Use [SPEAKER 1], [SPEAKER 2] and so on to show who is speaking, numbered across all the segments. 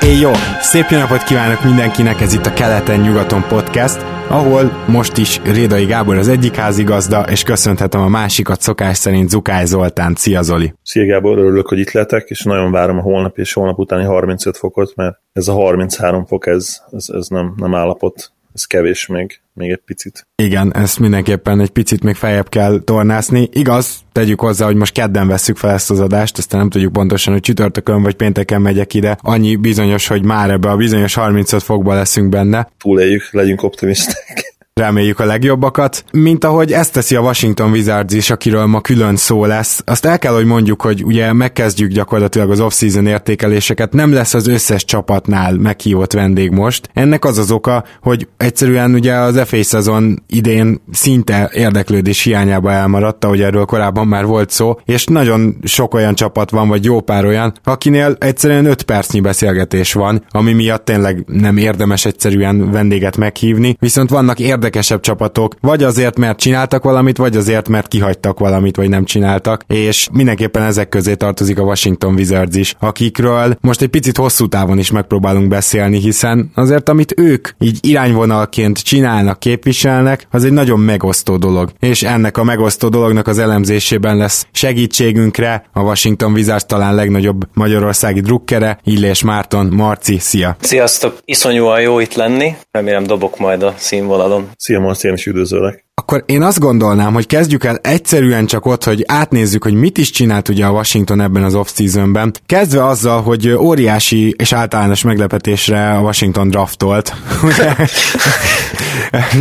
[SPEAKER 1] Éj jó! Szép jó napot kívánok mindenkinek, ez itt a Keleten-nyugaton podcast, ahol most is Rédai Gábor az egyik házigazda, és köszönhetem a másikat szokás szerint Zukály Zoltán. Szia Zoli!
[SPEAKER 2] Szia Gábor, örülök, hogy itt letek, és nagyon várom a holnap és holnap utáni 35 fokot, mert ez a 33 fok, ez, ez, ez nem, nem állapot ez kevés még, még egy picit.
[SPEAKER 1] Igen, ezt mindenképpen egy picit még feljebb kell tornászni. Igaz, tegyük hozzá, hogy most kedden vesszük fel ezt az adást, aztán nem tudjuk pontosan, hogy csütörtökön vagy pénteken megyek ide. Annyi bizonyos, hogy már ebbe a bizonyos 35 fokba leszünk benne.
[SPEAKER 2] Túléljük, legyünk optimisták.
[SPEAKER 1] Reméljük a legjobbakat. Mint ahogy ezt teszi a Washington Wizards is, akiről ma külön szó lesz. Azt el kell, hogy mondjuk, hogy ugye megkezdjük gyakorlatilag az off-season értékeléseket, nem lesz az összes csapatnál meghívott vendég most. Ennek az az oka, hogy egyszerűen ugye az FA szezon idén szinte érdeklődés hiányába elmaradt, ahogy erről korábban már volt szó, és nagyon sok olyan csapat van, vagy jó pár olyan, akinél egyszerűen 5 percnyi beszélgetés van, ami miatt tényleg nem érdemes egyszerűen vendéget meghívni, viszont vannak érdekes érdekesebb csapatok, vagy azért, mert csináltak valamit, vagy azért, mert kihagytak valamit, vagy nem csináltak, és mindenképpen ezek közé tartozik a Washington Wizards is, akikről most egy picit hosszú távon is megpróbálunk beszélni, hiszen azért, amit ők így irányvonalként csinálnak, képviselnek, az egy nagyon megosztó dolog. És ennek a megosztó dolognak az elemzésében lesz segítségünkre a Washington Wizards talán legnagyobb magyarországi drukkere, Illés Márton, Marci, szia!
[SPEAKER 3] Sziasztok! Iszonyúan jó itt lenni, remélem dobok majd a színvonalon.
[SPEAKER 2] Szia Marci, én is üdvözöllek.
[SPEAKER 1] Akkor én azt gondolnám, hogy kezdjük el egyszerűen csak ott, hogy átnézzük, hogy mit is csinált ugye a Washington ebben az off-seasonben. Kezdve azzal, hogy óriási és általános meglepetésre a Washington draftolt.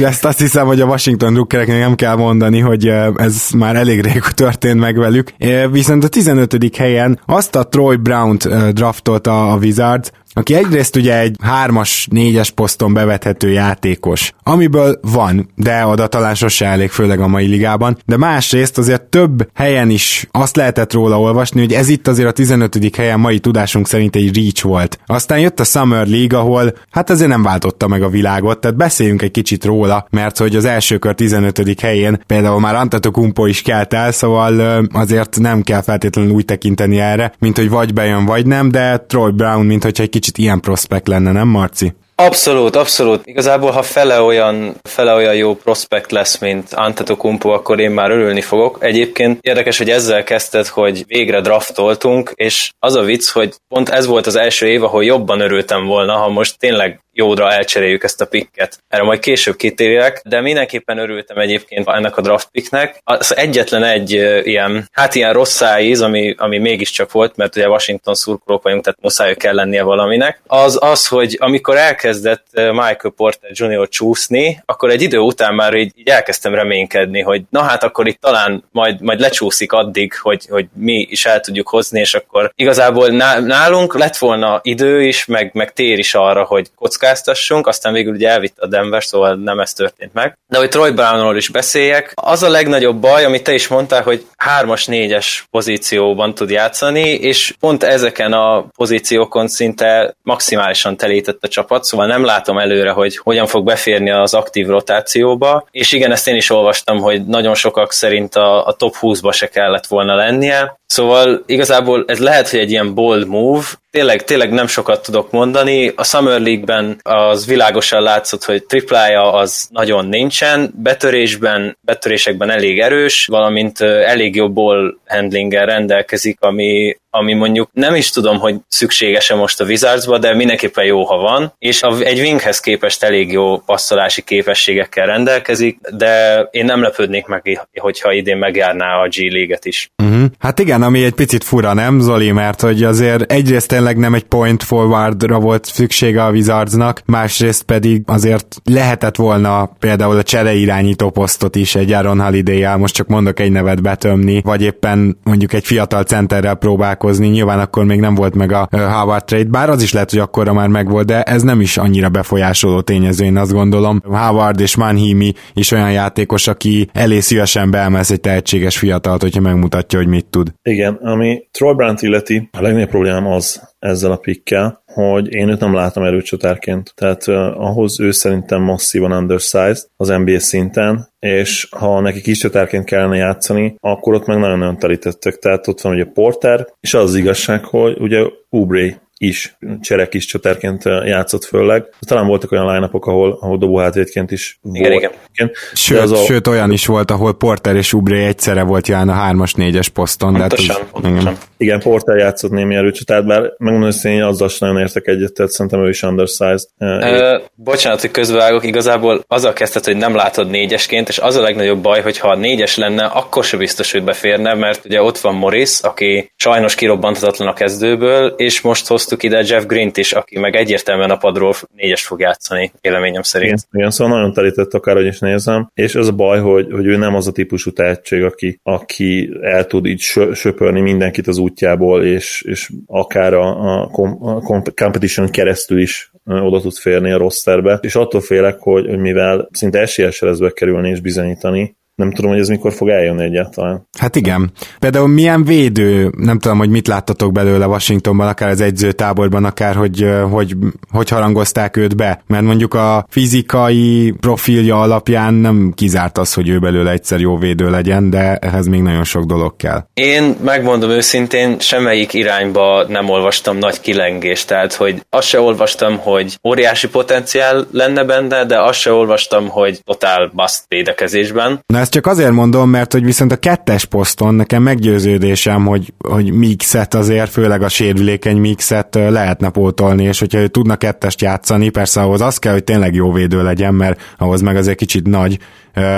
[SPEAKER 1] Ezt azt hiszem, hogy a Washington drukkereknek nem kell mondani, hogy ez már elég rég történt meg velük. Viszont a 15. helyen azt a Troy Brown-t draftolta a Wizards, aki egyrészt ugye egy hármas, négyes poszton bevethető játékos, amiből van, de oda talán sose elég, főleg a mai ligában, de másrészt azért több helyen is azt lehetett róla olvasni, hogy ez itt azért a 15. helyen mai tudásunk szerint egy reach volt. Aztán jött a Summer League, ahol hát azért nem váltotta meg a világot, tehát beszéljünk egy kicsit róla, mert hogy az első kör 15. helyén például már Antetokumpo is kelt el, szóval azért nem kell feltétlenül úgy tekinteni erre, mint hogy vagy bejön, vagy nem, de Troy Brown, mint hogy egy kicsit ilyen prospekt lenne, nem Marci?
[SPEAKER 3] Abszolút, abszolút. Igazából, ha fele olyan, fele olyan jó prospekt lesz, mint Antetokumpo, akkor én már örülni fogok. Egyébként érdekes, hogy ezzel kezdted, hogy végre draftoltunk, és az a vicc, hogy pont ez volt az első év, ahol jobban örültem volna, ha most tényleg jódra elcseréljük ezt a picket. Erre majd később kitérjek, de mindenképpen örültem egyébként ennek a draft picknek. Az egyetlen egy ilyen, hát ilyen rossz szájíz, ami, ami mégiscsak volt, mert ugye Washington szurkolók vagyunk, tehát muszáj kell lennie valaminek, az az, hogy amikor elkezdett Michael Porter Jr. csúszni, akkor egy idő után már így, így elkezdtem reménykedni, hogy na hát akkor itt talán majd, majd lecsúszik addig, hogy, hogy mi is el tudjuk hozni, és akkor igazából nálunk lett volna idő is, meg, meg tér is arra, hogy kocká kockáztassunk, aztán végül ugye elvitt a Denver, szóval nem ez történt meg. De hogy Troy Brownról is beszéljek, az a legnagyobb baj, amit te is mondtál, hogy hármas, négyes pozícióban tud játszani, és pont ezeken a pozíciókon szinte maximálisan telített a csapat, szóval nem látom előre, hogy hogyan fog beférni az aktív rotációba, és igen, ezt én is olvastam, hogy nagyon sokak szerint a, a top 20-ba se kellett volna lennie, Szóval igazából ez lehet, hogy egy ilyen bold move, tényleg, tényleg nem sokat tudok mondani. A Summer League-ben az világosan látszott, hogy triplája az nagyon nincsen, betörésben, betörésekben elég erős, valamint elég jó ball handlinggel rendelkezik, ami, ami mondjuk nem is tudom, hogy szükséges-e most a Wizardsba, de mindenképpen jó, ha van, és egy winghez képest elég jó passzolási képességekkel rendelkezik, de én nem lepődnék meg, hogyha idén megjárná a G League-et is.
[SPEAKER 1] Uh-huh. Hát igen, ami egy picit fura, nem Zoli, mert hogy azért egyrészt tényleg nem egy point forwardra volt szüksége a Wizardsnak, másrészt pedig azért lehetett volna például a csere irányító posztot is egy Aaron holiday most csak mondok egy nevet betömni, vagy éppen mondjuk egy fiatal centerrel próbálkozni, nyilván akkor még nem volt meg a Howard trade, bár az is lehet, hogy akkorra már megvolt, de ez nem is annyira befolyásoló tényező, én azt gondolom. Howard és Manhimi is olyan játékos, aki elé szívesen beemez egy tehetséges fiatalt, hogyha megmutatja, hogy mit tud.
[SPEAKER 2] Igen, ami Troy Brandt illeti, a legnagyobb problémám az ezzel a pikkel, hogy én őt nem látom erőcsatárként. Tehát uh, ahhoz ő szerintem masszívan undersized az NBA szinten, és ha neki kis csatárként kellene játszani, akkor ott meg nagyon-nagyon telítettek. Tehát ott van ugye Porter, és az, az igazság, hogy ugye Ubré is cserek is csatárként játszott főleg. Talán voltak olyan line ahol, ahol dobóhátvédként is
[SPEAKER 3] igen, volt. Igen.
[SPEAKER 1] Sőt, az a... sőt, olyan is volt, ahol Porter és Ubré egyszerre volt jelen a 3-as, 4-es poszton.
[SPEAKER 3] Pontosan, hát
[SPEAKER 2] az, igen. igen, Porter játszott némi erőcsatát, bár megmondom, hogy én azzal sem nagyon értek egyet, tehát szerintem ő is undersized.
[SPEAKER 3] Ö, bocsánat, hogy közbevágok, igazából azzal kezdett, hogy nem látod négyesként, és az a legnagyobb baj, hogy ha négyes lenne, akkor se biztos, hogy beférne, mert ugye ott van Morris, aki sajnos kirobbantatlan a kezdőből, és most hoz hoztuk ide Jeff Green-t is, aki meg egyértelműen a padról négyes fog játszani, véleményem szerint. Igen,
[SPEAKER 2] igen szóval nagyon telített akárhogy is nézem, és az a baj, hogy, hogy ő nem az a típusú tehetség, aki, aki el tud így söpörni mindenkit az útjából, és, és akár a, a, a competition keresztül is oda tud férni a rosterbe, és attól félek, hogy, hogy mivel szinte esélyes lesz bekerülni és bizonyítani, nem tudom, hogy ez mikor fog eljönni egyáltalán.
[SPEAKER 1] Hát igen. Például milyen védő, nem tudom, hogy mit láttatok belőle Washingtonban, akár az egyzőtáborban, akár hogy, hogy, hogy harangozták őt be. Mert mondjuk a fizikai profilja alapján nem kizárt az, hogy ő belőle egyszer jó védő legyen, de ehhez még nagyon sok dolog kell.
[SPEAKER 3] Én megmondom őszintén, semmelyik irányba nem olvastam nagy kilengést, tehát hogy azt se olvastam, hogy óriási potenciál lenne benne, de azt se olvastam, hogy totál bust védekezésben.
[SPEAKER 1] Na ezt csak azért mondom, mert hogy viszont a kettes poszton nekem meggyőződésem, hogy, hogy mixet azért, főleg a sérülékeny mixet lehetne pótolni, és hogyha ő tudna kettest játszani, persze ahhoz az kell, hogy tényleg jó védő legyen, mert ahhoz meg azért kicsit nagy,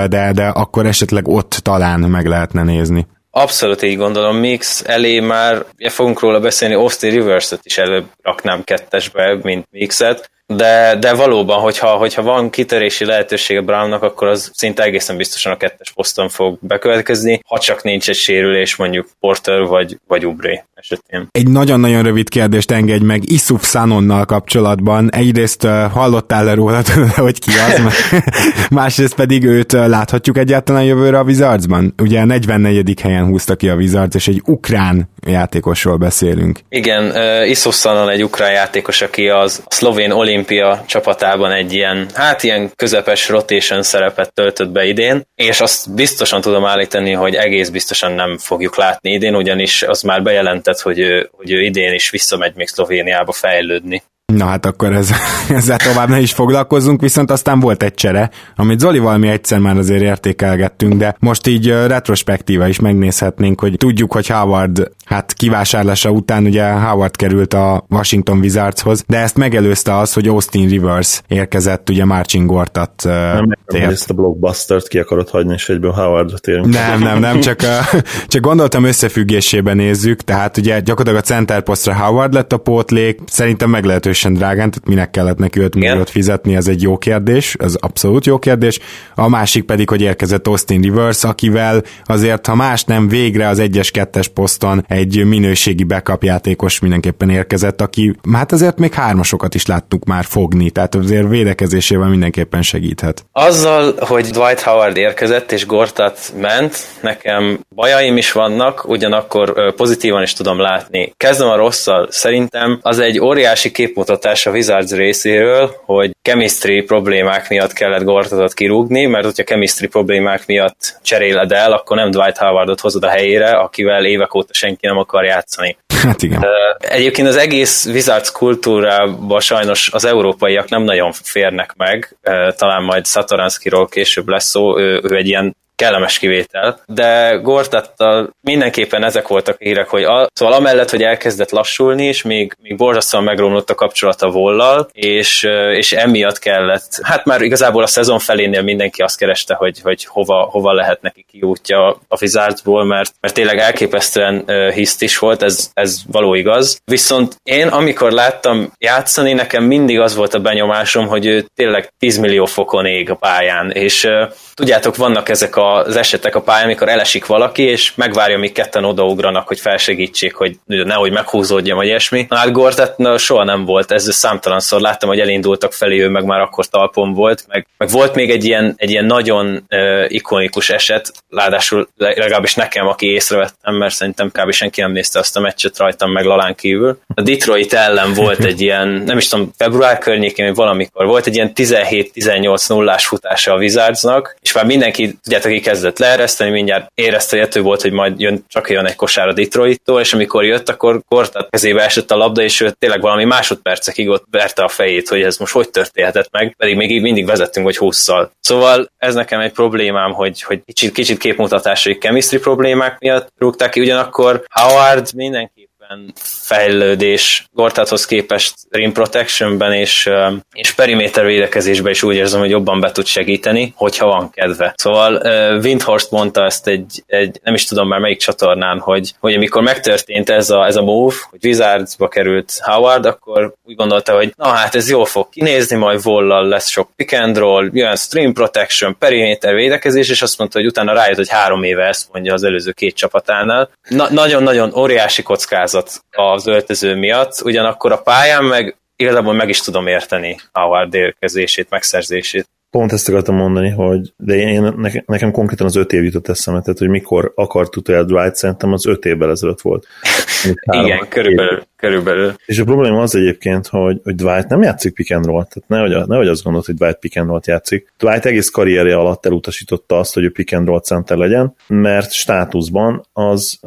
[SPEAKER 1] de, de akkor esetleg ott talán meg lehetne nézni.
[SPEAKER 3] Abszolút így gondolom, Mix elé már, fogunk róla beszélni, Austin Rivers-et is előbb raknám kettesbe, mint Mixet, de, de valóban, hogyha, hogyha van kitörési lehetősége Brownnak, akkor az szinte egészen biztosan a kettes poszton fog bekövetkezni, ha csak nincs egy sérülés mondjuk Porter vagy, vagy Ubré esetén.
[SPEAKER 1] Egy nagyon-nagyon rövid kérdést engedj meg Isuf Sanonnal kapcsolatban. Egyrészt uh, hallottál-e róla hogy ki az, másrészt pedig őt uh, láthatjuk egyáltalán jövőre a Wizardsban. Ugye a 44. helyen húzta ki a Wizards, és egy ukrán játékosról beszélünk.
[SPEAKER 3] Igen, uh, Isuf Sanon egy ukrán játékos, aki az a szlovén olimpia csapatában egy ilyen, hát ilyen közepes rotation szerepet töltött be idén, és azt biztosan tudom állítani, hogy egész biztosan nem fogjuk látni idén, ugyanis az már bejelentett hogy ő, hogy ő idén is visszamegy még Szlovéniába fejlődni.
[SPEAKER 1] Na hát akkor ez, ezzel tovább ne is foglalkozzunk, viszont aztán volt egy csere, amit Zolival mi egyszer már azért értékelgettünk, de most így retrospektíva is megnézhetnénk, hogy tudjuk, hogy Howard hát kivásárlása után ugye Howard került a Washington Wizardshoz, de ezt megelőzte az, hogy Austin Rivers érkezett ugye Marcin Gortat
[SPEAKER 2] Nem, nem ezt a blockbustert ki akarod hagyni, és egyből Howardra térünk.
[SPEAKER 1] Nem, nem, nem, csak, csak gondoltam összefüggésében nézzük, tehát ugye gyakorlatilag a center posztra Howard lett a pótlék, szerintem meglehetősen drágán, tehát minek kellett neki 5 milliót fizetni, ez egy jó kérdés, ez abszolút jó kérdés. A másik pedig, hogy érkezett Austin Rivers, akivel azért, ha más nem, végre az 1-es, 2-es poszton egy minőségi backup játékos mindenképpen érkezett, aki hát azért még hármasokat is láttuk már fogni, tehát azért védekezésével mindenképpen segíthet.
[SPEAKER 3] Azzal, hogy Dwight Howard érkezett és Gortat ment, nekem bajaim is vannak, ugyanakkor pozitívan is tudom látni. Kezdem a rosszal. Szerintem az egy óriási képmutatás a Wizards részéről, hogy chemistry problémák miatt kellett Gortatot kirúgni, mert hogyha chemistry problémák miatt cseréled el, akkor nem Dwight Howardot hozod a helyére, akivel évek óta senki nem akar játszani.
[SPEAKER 1] Hát igen.
[SPEAKER 3] Egyébként az egész Wizards kultúrába sajnos az európaiak nem nagyon férnek meg, talán majd Satoranskiról később lesz szó, ő, ő egy ilyen kellemes kivétel, de Gortattal mindenképpen ezek voltak hírek, hogy a, szóval amellett, hogy elkezdett lassulni, és még, még borzasztóan megromlott a kapcsolata Vollal, és, és emiatt kellett, hát már igazából a szezon felénél mindenki azt kereste, hogy, hogy hova, hova lehet neki kiútja a Wizardsból, mert, mert tényleg elképesztően hiszt is volt, ez, ez való igaz. Viszont én, amikor láttam játszani, nekem mindig az volt a benyomásom, hogy ő tényleg 10 millió fokon ég a pályán, és tudjátok, vannak ezek az esetek a pályán, amikor elesik valaki, és megvárja, míg ketten odaugranak, hogy felsegítsék, hogy nehogy meghúzódjon, vagy ilyesmi. Na hát Gortat na, soha nem volt, ez számtalanszor láttam, hogy elindultak felé, ő meg már akkor talpon volt, meg, meg volt még egy ilyen, egy ilyen nagyon uh, ikonikus eset, ráadásul legalábbis nekem, aki észrevettem, mert szerintem kb. senki nem nézte azt a meccset rajtam meg Lalán kívül. A Detroit ellen volt egy ilyen, nem is tudom, február környékén, valamikor volt egy ilyen 17-18 nullás futása a Wizardsnak, és már mindenki, tudjátok, ki kezdett leereszteni, mindjárt érezte, hogy volt, hogy majd jön, csak jön egy kosár a Detroittól, és amikor jött, akkor Gortat kezébe esett a labda, és ő tényleg valami másodpercekig ott verte a fejét, hogy ez most hogy történhetett meg, pedig még így mindig vezettünk, hogy 20 -szal. Szóval ez nekem egy problémám, hogy, hogy kicsit, kicsit képmutatásai chemistry problémák miatt rúgták ki, ugyanakkor Howard mindenki fejlődés Gortathoz képest rim protectionben és, és periméter védekezésben is úgy érzem, hogy jobban be tud segíteni, hogyha van kedve. Szóval Windhorst mondta ezt egy, egy nem is tudom már melyik csatornán, hogy, hogy amikor megtörtént ez a, ez a move, hogy Wizardsba került Howard, akkor úgy gondolta, hogy na hát ez jól fog kinézni, majd vollal lesz sok pick and roll, jön stream protection, periméter védekezés, és azt mondta, hogy utána rájött, hogy három éve ezt mondja az előző két csapatánál. Na, nagyon-nagyon óriási kockázat az öltöző miatt, ugyanakkor a pályán meg igazából meg is tudom érteni Howard érkezését, megszerzését.
[SPEAKER 2] Pont ezt akartam mondani, hogy de én, nekem, nekem konkrétan az öt év jutott eszembe, tehát hogy mikor akart utoljára Dwight, szerintem az öt évvel ezelőtt volt.
[SPEAKER 3] Igen, körülbelül, körülbelül.
[SPEAKER 2] És a probléma az egyébként, hogy, hogy Dwight nem játszik pick and roll, tehát nehogy, nehogy azt gondolt, hogy Dwight pick and roll játszik. Dwight egész karrierje alatt elutasította azt, hogy ő pick and roll center legyen, mert státuszban az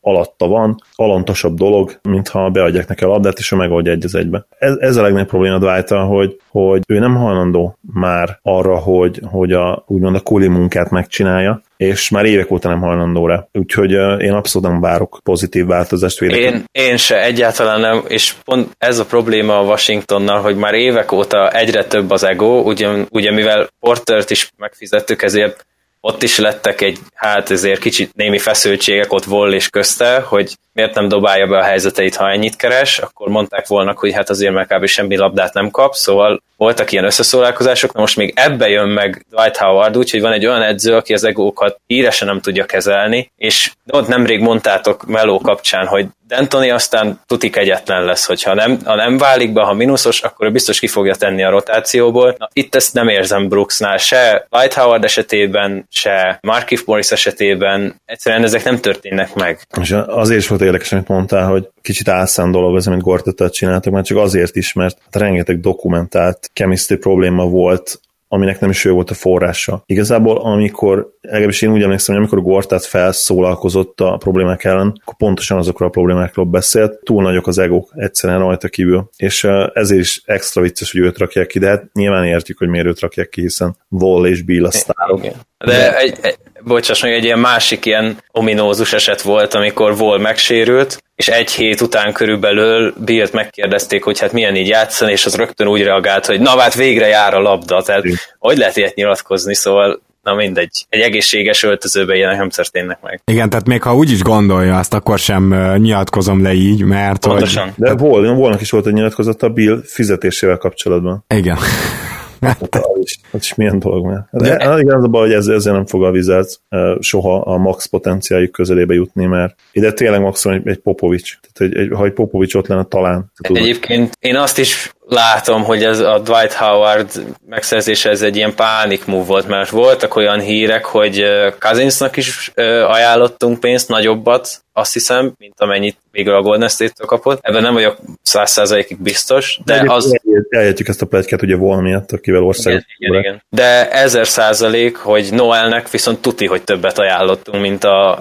[SPEAKER 2] alatta van, alantasabb dolog, mintha beadják neki a labdát, és ő megoldja egy az egybe. Ez, ez a legnagyobb probléma dwight hogy, hogy ő nem hajlandó már arra, hogy, hogy a, úgymond a kuli munkát megcsinálja, és már évek óta nem hajlandó rá. Úgyhogy uh, én abszolút nem várok pozitív változást védekezni.
[SPEAKER 3] Én, én se, egyáltalán nem, és pont ez a probléma a Washingtonnal, hogy már évek óta egyre több az ego, ugye, ugye mivel Portert is megfizettük, ezért ott is lettek egy, hát ezért kicsit némi feszültségek ott vol és közte, hogy miért nem dobálja be a helyzeteit, ha ennyit keres, akkor mondták volna, hogy hát azért mert kb. semmi labdát nem kap, szóval voltak ilyen összeszólálkozások, na most még ebbe jön meg Dwight Howard, úgyhogy van egy olyan edző, aki az egókat híresen nem tudja kezelni, és ott nemrég mondtátok Meló kapcsán, hogy D'Antoni aztán tutik egyetlen lesz, hogyha nem, ha nem válik be, ha mínuszos, akkor ő biztos ki fogja tenni a rotációból. Na, itt ezt nem érzem Brooksnál, se White Howard esetében, se Markif Morris esetében, egyszerűen ezek nem történnek meg.
[SPEAKER 2] És azért volt érdekes, amit mondtál, hogy kicsit álszán dolog az, amit Gortettel csináltak, mert csak azért is, mert rengeteg dokumentált chemistry probléma volt aminek nem is ő volt a forrása. Igazából, amikor, legalábbis én úgy emlékszem, hogy amikor Gortát felszólalkozott a problémák ellen, akkor pontosan azokról a problémákról beszélt, túl nagyok az egók egyszerűen rajta kívül, és ezért is extra vicces, hogy őt rakják ki, de hát nyilván értjük, hogy miért őt rakják ki, hiszen Wall és Bill a sztárok.
[SPEAKER 3] De, de egy, egy, bocsáss meg, egy ilyen másik ilyen ominózus eset volt, amikor Wall megsérült, és egy hét után körülbelül Billt megkérdezték, hogy hát milyen így játszani, és az rögtön úgy reagált, hogy na hát végre jár a labda, tehát Igen. hogy lehet ilyet nyilatkozni, szóval na mindegy, egy egészséges öltözőben ilyenek nem történnek meg.
[SPEAKER 1] Igen, tehát még ha úgy is gondolja azt, akkor sem nyilatkozom le így, mert
[SPEAKER 3] Pontosan.
[SPEAKER 2] Hogy... De volt, volnak is volt egy nyilatkozata Bill fizetésével kapcsolatban.
[SPEAKER 1] Igen.
[SPEAKER 2] Hát, az, is, az is milyen dolog már. De, de igen, az a baj, hogy ez, ezért nem fog a Wizards soha a max potenciáljuk közelébe jutni, mert ide tényleg maximum egy, egy Popovics. Tehát egy, egy, ha egy Popovics ott lenne, talán.
[SPEAKER 3] Egyébként én azt is látom, hogy ez a Dwight Howard megszerzése ez egy ilyen pánik move volt, mert voltak olyan hírek, hogy Cousinsnak is ajánlottunk pénzt, nagyobbat, azt hiszem, mint amennyit végül a Golden State-től kapott. Ebben nem vagyok száz százalékig biztos, de, de az...
[SPEAKER 2] Eljöttük ezt a plegykát ugye volna miatt, akivel ország.
[SPEAKER 3] Igen, igen, igen. De ezer százalék, hogy Noelnek viszont tuti, hogy többet ajánlottunk, mint a,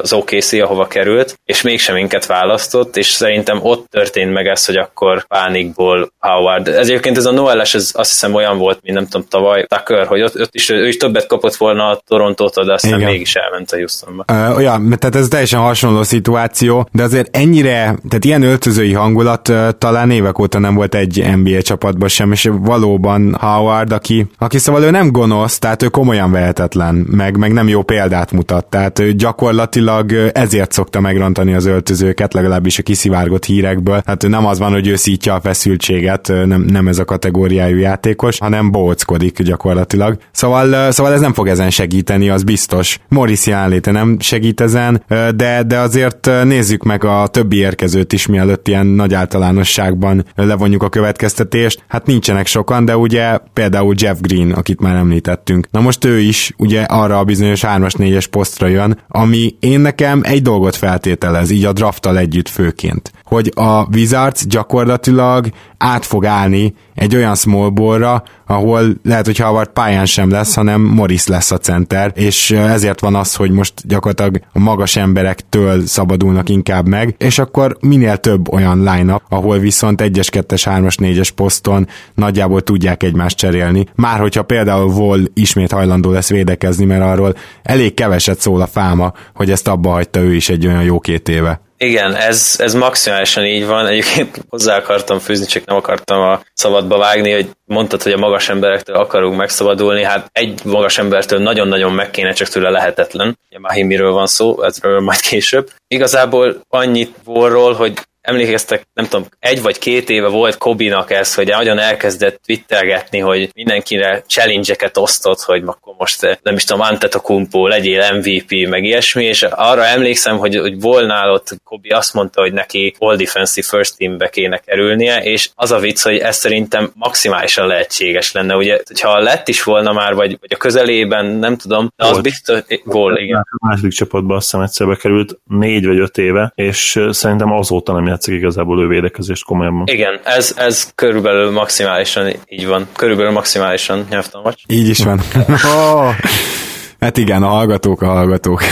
[SPEAKER 3] az OKC, ahova került, és mégsem minket választott, és szerintem ott történt meg ez, hogy akkor pánikból Howard. Ez egyébként ez a Noel-es, ez azt hiszem olyan volt, mint nem tudom, tavaly Tucker, hogy ott, ott is, ő is többet kapott volna a Torontótól, de aztán igen. mégis elment a Houstonba.
[SPEAKER 1] Uh, olyan, tehát ez teljesen hasonló szituáció, de azért ennyire, tehát ilyen öltözői hangulat uh, talán évek óta nem volt egy NBA csapatban sem, és valóban Howard, aki, aki szóval ő nem gonosz, tehát ő komolyan vehetetlen, meg, meg nem jó példát mutat, tehát ő gyakorlatilag ezért szokta megrontani az öltözőket, legalábbis a kiszivárgott hírekből, hát nem az van, hogy ő szítja a feszültséget, nem, nem ez a kategóriájú játékos, hanem bóckodik gyakorlatilag. Szóval, szóval ez nem fog ezen segíteni, az biztos. Morris jelenléte nem segít ezen, de, de azért nézzük meg a többi érkezőt is, mielőtt ilyen nagy általánosságban levonjuk a következtetést. Hát nincsenek sokan, de ugye például Jeff Green, akit már említettünk. Na most ő is ugye arra a bizonyos 3-as 4-es posztra jön, ami én nekem egy dolgot feltételez, így a drafttal együtt főként, hogy a Wizards gyakorlatilag át fog állni egy olyan small ballra, ahol lehet, hogy Howard pályán sem lesz, hanem Morris lesz a center, és ezért van az, hogy most gyakorlatilag a magas emberektől szabadulnak inkább meg, és akkor minél több olyan line ahol viszont 1-es, 2-es, 3-as, 4-es poszton nagyjából tudják egymást cserélni. Már hogyha például Vol ismét hajlandó lesz védekezni, mert arról elég keveset szól a fáma, hogy ezt abba hagyta ő is egy olyan jó két éve.
[SPEAKER 3] Igen, ez, ez maximálisan így van. Egyébként hozzá akartam fűzni, csak nem akartam a szabadba vágni, hogy mondtad, hogy a magas emberektől akarunk megszabadulni. Hát egy magas embertől nagyon-nagyon meg kéne, csak tőle lehetetlen. Ugye Mahimiről van szó, ezről majd később. Igazából annyit vorról, hogy emlékeztek, nem tudom, egy vagy két éve volt Kobinak ez, hogy nagyon elkezdett twittergetni, hogy mindenkire challenge-eket osztott, hogy akkor most eh, nem is tudom, Antetokumpo, legyél MVP, meg ilyesmi, és arra emlékszem, hogy, hogy volnál ott Kobi azt mondta, hogy neki All Defensive First Teambe kéne kerülnie, és az a vicc, hogy ez szerintem maximálisan lehetséges lenne, ugye, hogyha lett is volna már, vagy, vagy a közelében, nem tudom, de az volt. biztos, volt, igen.
[SPEAKER 2] A második csapatban azt hiszem egyszer bekerült négy vagy öt éve, és eh, szerintem azóta nem játszik igazából ő védekezést komolyabban.
[SPEAKER 3] Igen, ez, ez körülbelül maximálisan így van. Körülbelül maximálisan nyelvtan vagy.
[SPEAKER 1] Így is van. oh, hát igen, a hallgatók a hallgatók.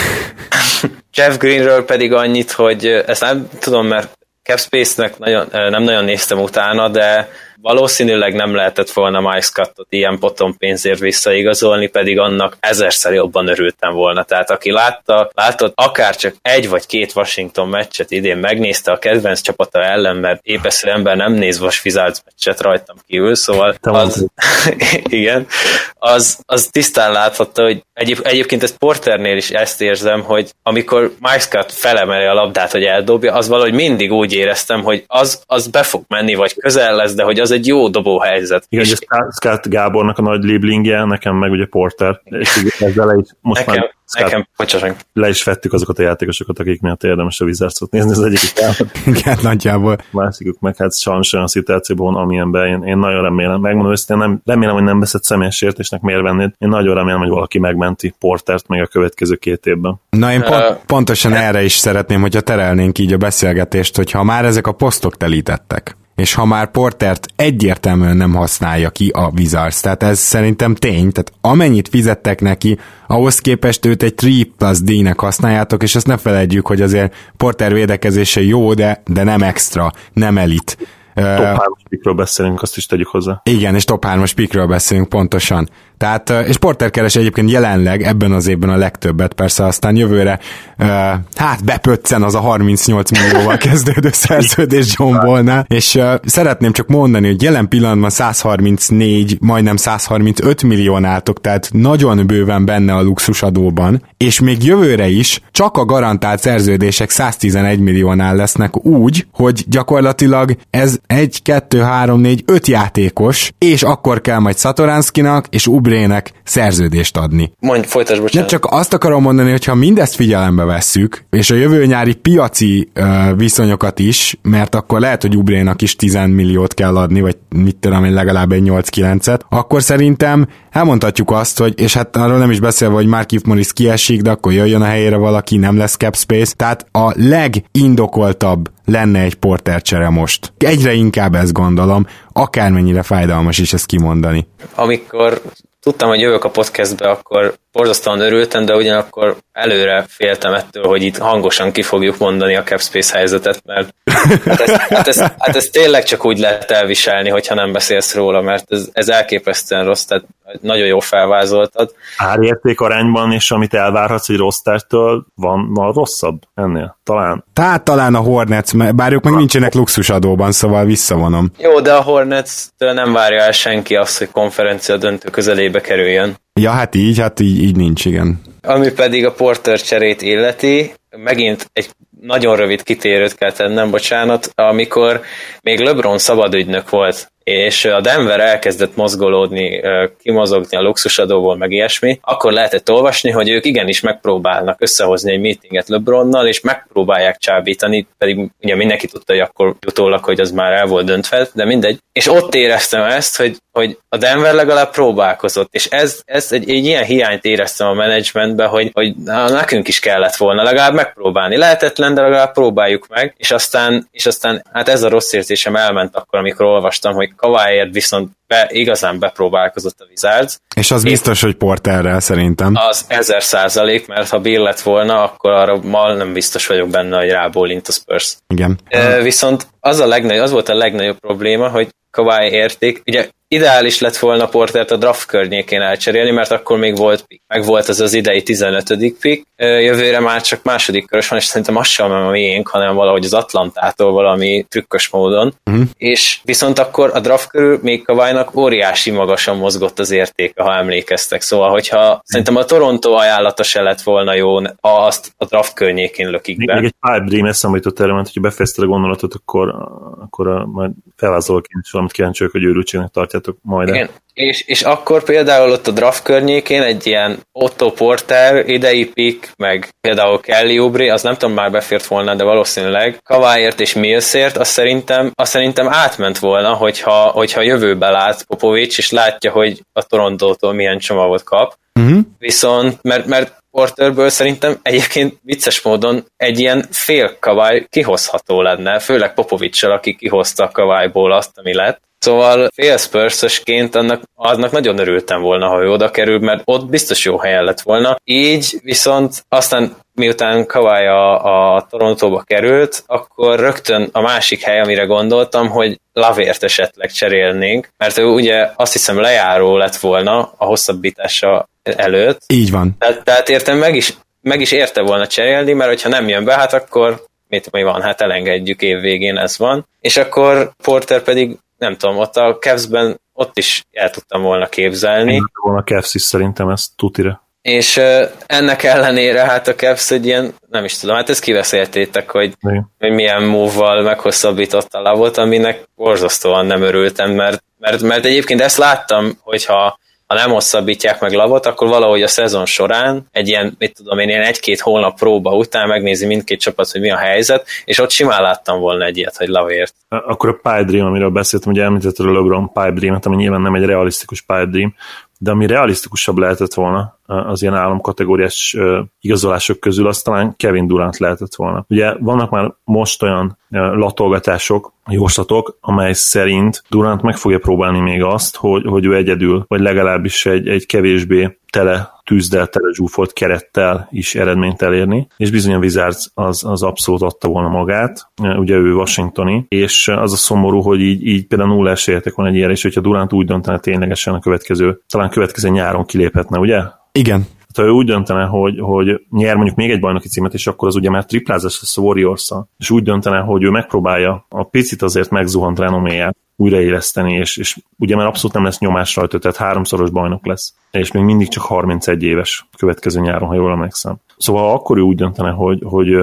[SPEAKER 3] Jeff Greenről pedig annyit, hogy ezt nem tudom, mert Capspace-nek nagyon, nem nagyon néztem utána, de valószínűleg nem lehetett volna Mike Scottot ilyen potom pénzért visszaigazolni, pedig annak ezerszer jobban örültem volna. Tehát aki látta, látott akár csak egy vagy két Washington meccset idén megnézte a kedvenc csapata ellen, mert épesző ember nem néz Vas Wizards meccset rajtam kívül, szóval az, igen, az, az tisztán láthatta, hogy egyéb, egyébként ezt Porternél is ezt érzem, hogy amikor Mike Scott felemeli a labdát, hogy eldobja, az valahogy mindig úgy éreztem, hogy az, az be fog menni, vagy közel lesz, de hogy az egy jó dobó helyzet.
[SPEAKER 2] Igen, és Scott Gábornak a nagy liblingje, nekem meg ugye Porter, és ezzel is most
[SPEAKER 3] nekem, már Nekem, bocsánat.
[SPEAKER 2] Le is vettük azokat a játékosokat, akik miatt érdemes a Wizards-ot nézni, az egyik
[SPEAKER 1] Igen, nagyjából.
[SPEAKER 2] Másikuk meg hát sajnos olyan szituációban amilyenben én, én nagyon remélem, megmondom őszintén, nem, remélem, hogy nem veszed személyes sértésnek miért vennéd. Én nagyon remélem, hogy valaki megmenti Portert még a következő két évben.
[SPEAKER 1] Na én pont, uh, pontosan erre is szeretném, hogyha terelnénk így a beszélgetést, hogyha már ezek a posztok telítettek és ha már Portert egyértelműen nem használja ki a Wizards, tehát ez szerintem tény, tehát amennyit fizettek neki, ahhoz képest őt egy 3 plus D-nek használjátok, és ezt ne felejtjük, hogy azért Porter védekezése jó, de, de nem extra, nem elit.
[SPEAKER 2] Top 3-as pikről beszélünk, azt is tegyük hozzá.
[SPEAKER 1] Igen, és top 3-as pikről beszélünk pontosan. Tehát, és Porter keres egyébként jelenleg ebben az évben a legtöbbet, persze aztán jövőre hát bepöccen az a 38 millióval kezdődő szerződés John Ballnál, és szeretném csak mondani, hogy jelen pillanatban 134, majdnem 135 millión álltok, tehát nagyon bőven benne a luxusadóban, és még jövőre is csak a garantált szerződések 111 milliónál lesznek úgy, hogy gyakorlatilag ez 1, 2, 3, 4, 5 játékos, és akkor kell majd Satoranskinak és Ubrének szerződést adni.
[SPEAKER 3] Mondj, folytasd, bocsánat.
[SPEAKER 1] Nem csak azt akarom mondani, hogy ha mindezt figyelembe vesszük, és a jövő nyári piaci uh, viszonyokat is, mert akkor lehet, hogy Ubrénak is 10 milliót kell adni, vagy mit tudom én, legalább egy 8-9-et, akkor szerintem elmondhatjuk azt, hogy, és hát arról nem is beszélve, hogy Markif Morris kiesik, de akkor jöjjön a helyére valaki, nem lesz cap space, tehát a legindokoltabb lenne egy porter csere most. Egyre inkább ezt gondolom, akármennyire fájdalmas is ezt kimondani.
[SPEAKER 3] Amikor tudtam, hogy jövök a podcastbe, akkor borzasztóan örültem, de ugyanakkor előre féltem ettől, hogy itt hangosan ki fogjuk mondani a Capspace helyzetet, mert hát ezt, hát, ezt, hát ezt tényleg csak úgy lehet elviselni, hogyha nem beszélsz róla, mert ez, ez elképesztően rossz, tehát nagyon jó felvázoltad.
[SPEAKER 2] Árérték arányban, és amit elvárhatsz egy rossz tertől, van, van rosszabb ennél? Talán.
[SPEAKER 1] Tehát talán a Hornets, bár ők meg nincsenek luxusadóban, szóval visszavonom.
[SPEAKER 3] Jó, de a Hornets-től nem várja el senki azt, hogy konferencia döntő közelébe kerüljön.
[SPEAKER 1] Ja, hát így, hát így, így nincs, igen.
[SPEAKER 3] Ami pedig a Porter cserét illeti, megint egy nagyon rövid kitérőt kell tennem, bocsánat, amikor még LeBron szabadügynök volt, és a Denver elkezdett mozgolódni, kimozogni a luxusadóból, meg ilyesmi, akkor lehetett olvasni, hogy ők igenis megpróbálnak összehozni egy meetinget LeBronnal, és megpróbálják csábítani, pedig ugye mindenki tudta, hogy akkor utólag, hogy az már el volt döntve, de mindegy. És ott éreztem ezt, hogy, hogy a Denver legalább próbálkozott, és ez, ez egy, egy ilyen hiányt éreztem a menedzsmentben, hogy, hogy na, nekünk is kellett volna legalább megpróbálni. Lehetetlen, de legalább próbáljuk meg, és aztán, és aztán hát ez a rossz érzésem elment akkor, amikor olvastam, hogy Kawaiért viszont be, igazán bepróbálkozott a Wizards.
[SPEAKER 1] És az Én biztos, hogy Porterrel szerintem.
[SPEAKER 3] Az ezer százalék, mert ha Bill lett volna, akkor arra mal nem biztos vagyok benne, hogy rábólint a Spurs.
[SPEAKER 1] Igen.
[SPEAKER 3] E, viszont az, a legnagyobb, az volt a legnagyobb probléma, hogy Kawai érték, ugye ideális lett volna Portert a draft környékén elcserélni, mert akkor még volt pick. Meg volt az az idei 15. pick. Jövőre már csak második körös van, és szerintem az sem a miénk, hanem valahogy az Atlantától valami trükkös módon. Uh-huh. És viszont akkor a draft körül még Kawainak óriási magasan mozgott az értéke, ha emlékeztek. Szóval, hogyha szerintem a Toronto ajánlata se lett volna jó, ha azt a draft környékén lökik be.
[SPEAKER 2] Még egy pipe dream eszembe jutott erre, mert hogyha befejezted a gondolatot, akkor, akkor a, majd felvázolok én is valamit kíváncsi hogy őrültségnek tartja csináljátok majd. Igen.
[SPEAKER 3] És, és akkor például ott a draft környékén egy ilyen Otto Porter, idei pick, meg például Kelly Oubre, az nem tudom már befért volna, de valószínűleg Kaváért és Millsért, azt szerintem, azt szerintem átment volna, hogyha, hogyha jövőbe lát Popovics, és látja, hogy a Torontótól milyen csomagot kap. Uh-huh. Viszont, mert, mert Porterből szerintem egyébként vicces módon egy ilyen fél kavály kihozható lenne, főleg Popovicsal, aki kihozta a kavályból azt, ami lett. Szóval fél Spurs-ösként annak, aznak nagyon örültem volna, ha ő oda kerül, mert ott biztos jó helyen lett volna. Így viszont aztán miután Kawai a, a Torontóba került, akkor rögtön a másik hely, amire gondoltam, hogy Lavért esetleg cserélnénk, mert ő ugye azt hiszem lejáró lett volna a hosszabbítása előtt.
[SPEAKER 1] Így van.
[SPEAKER 3] Tehát, tehát értem meg is, meg is érte volna cserélni, mert hogyha nem jön be, hát akkor mit mi van, hát elengedjük év végén, ez van. És akkor Porter pedig nem tudom, ott a Cavs-ben ott is el tudtam volna képzelni.
[SPEAKER 2] Nem volna a Cavs is szerintem ezt tutira.
[SPEAKER 3] És uh, ennek ellenére hát a Cavs egy ilyen, nem is tudom, hát ezt kiveszéltétek, hogy, hogy milyen move-val meghosszabbította a lavot, aminek borzasztóan nem örültem, mert, mert, mert egyébként ezt láttam, hogyha ha nem hosszabbítják meg lavot, akkor valahogy a szezon során egy ilyen, mit tudom én, ilyen egy-két hónap próba után megnézi mindkét csapat, hogy mi a helyzet, és ott simán láttam volna egy ilyet, hogy lavért.
[SPEAKER 2] Akkor a Pipe Dream, amiről beszéltem, ugye említetted a LeBron Pipe Dream, ami nyilván nem egy realisztikus Pipe Dream, de ami realisztikusabb lehetett volna az ilyen államkategóriás igazolások közül, az talán Kevin Durant lehetett volna. Ugye vannak már most olyan latolgatások, jóslatok, amely szerint Durant meg fogja próbálni még azt, hogy, hogy ő egyedül, vagy legalábbis egy, egy kevésbé tele tűzdel tele zsúfolt kerettel is eredményt elérni, és bizony a Wizards az, az abszolút adta volna magát, ugye ő Washingtoni, és az a szomorú, hogy így, így például nulla esélyek van egy ilyen, és hogyha Durant úgy döntene ténylegesen a következő, talán következő nyáron kiléphetne, ugye?
[SPEAKER 1] Igen,
[SPEAKER 2] ha ő úgy döntene, hogy, hogy nyer mondjuk még egy bajnoki címet, és akkor az ugye már triplázás lesz a warriors és úgy döntene, hogy ő megpróbálja a picit azért megzuhant renoméját újraéleszteni, és, és ugye már abszolút nem lesz nyomás rajta, tehát háromszoros bajnok lesz, és még mindig csak 31 éves következő nyáron, ha jól emlékszem. Szóval akkor ő úgy döntene, hogy, hogy